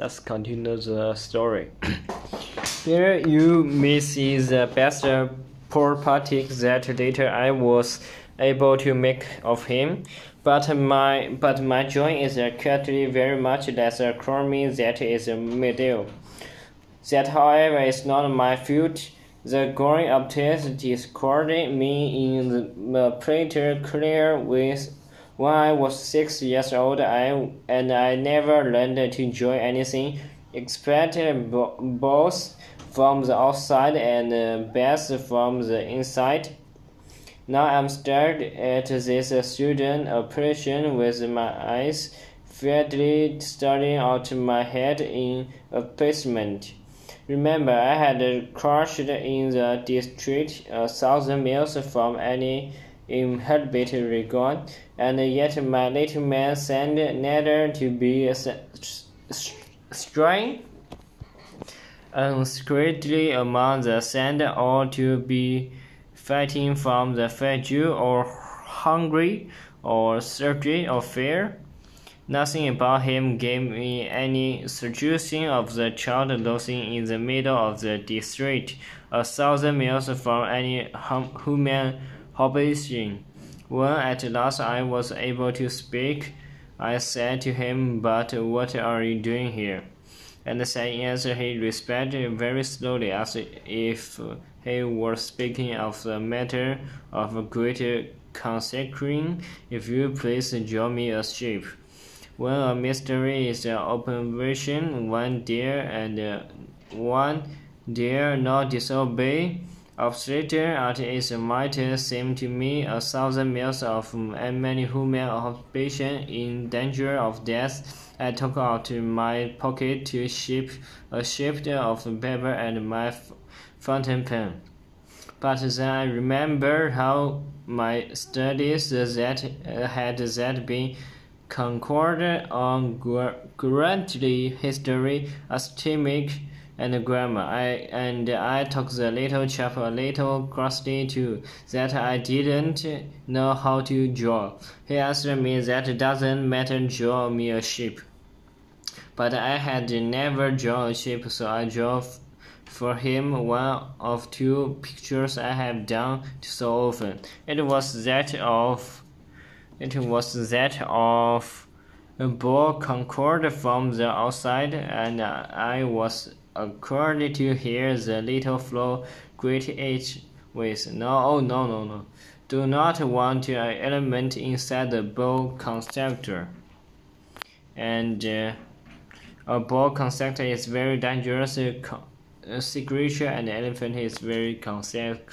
let's continue the story. Here you may see the best property that later I was able to make of him. But my but my joy is currently very much less crummy that is a middle. That however is not my fault. The growing test discarded me in the uh, pretty clear with when I was six years old, I and I never learned to enjoy anything except both from the outside and uh, best from the inside. Now I'm stared at this student operation with my eyes fairly starting out my head in amazement. Remember, I had crushed in the district a thousand miles from any inhabited regard, and yet my little man seemed neither to be straying unscrupulous among the sand or to be fighting from the fatigue or hungry or thirsty or fear. Nothing about him gave me any suggestion of the child losing in the middle of the district, a thousand miles from any human habitation. When at last I was able to speak, I said to him, But what are you doing here? And said in answer he responded very slowly, as if he were speaking of a matter of great concern. If you please draw me a ship. When a mystery is an observation, one dare and one dare not disobey. Obstacle at its might seemed to me a thousand miles off, um, and many human occupation in danger of death. I took out my pocket to ship a sheet of paper and my fountain pen. But then I remembered how my studies that uh, had that been concorded on currently history, astronomy, and grammar. I and I took the little chap a little crusty too, that I didn't know how to draw. He asked me that it doesn't matter draw me a sheep. But I had never drawn a sheep, so I drew for him one of two pictures I have done so often. It was that of it was that of a ball concord from the outside, and I was according to here, the little flow it with no oh no no no. Do not want an element inside the boa constrictor and uh, a boa constrictor is very dangerous. Uh, creature and elephant is very consistent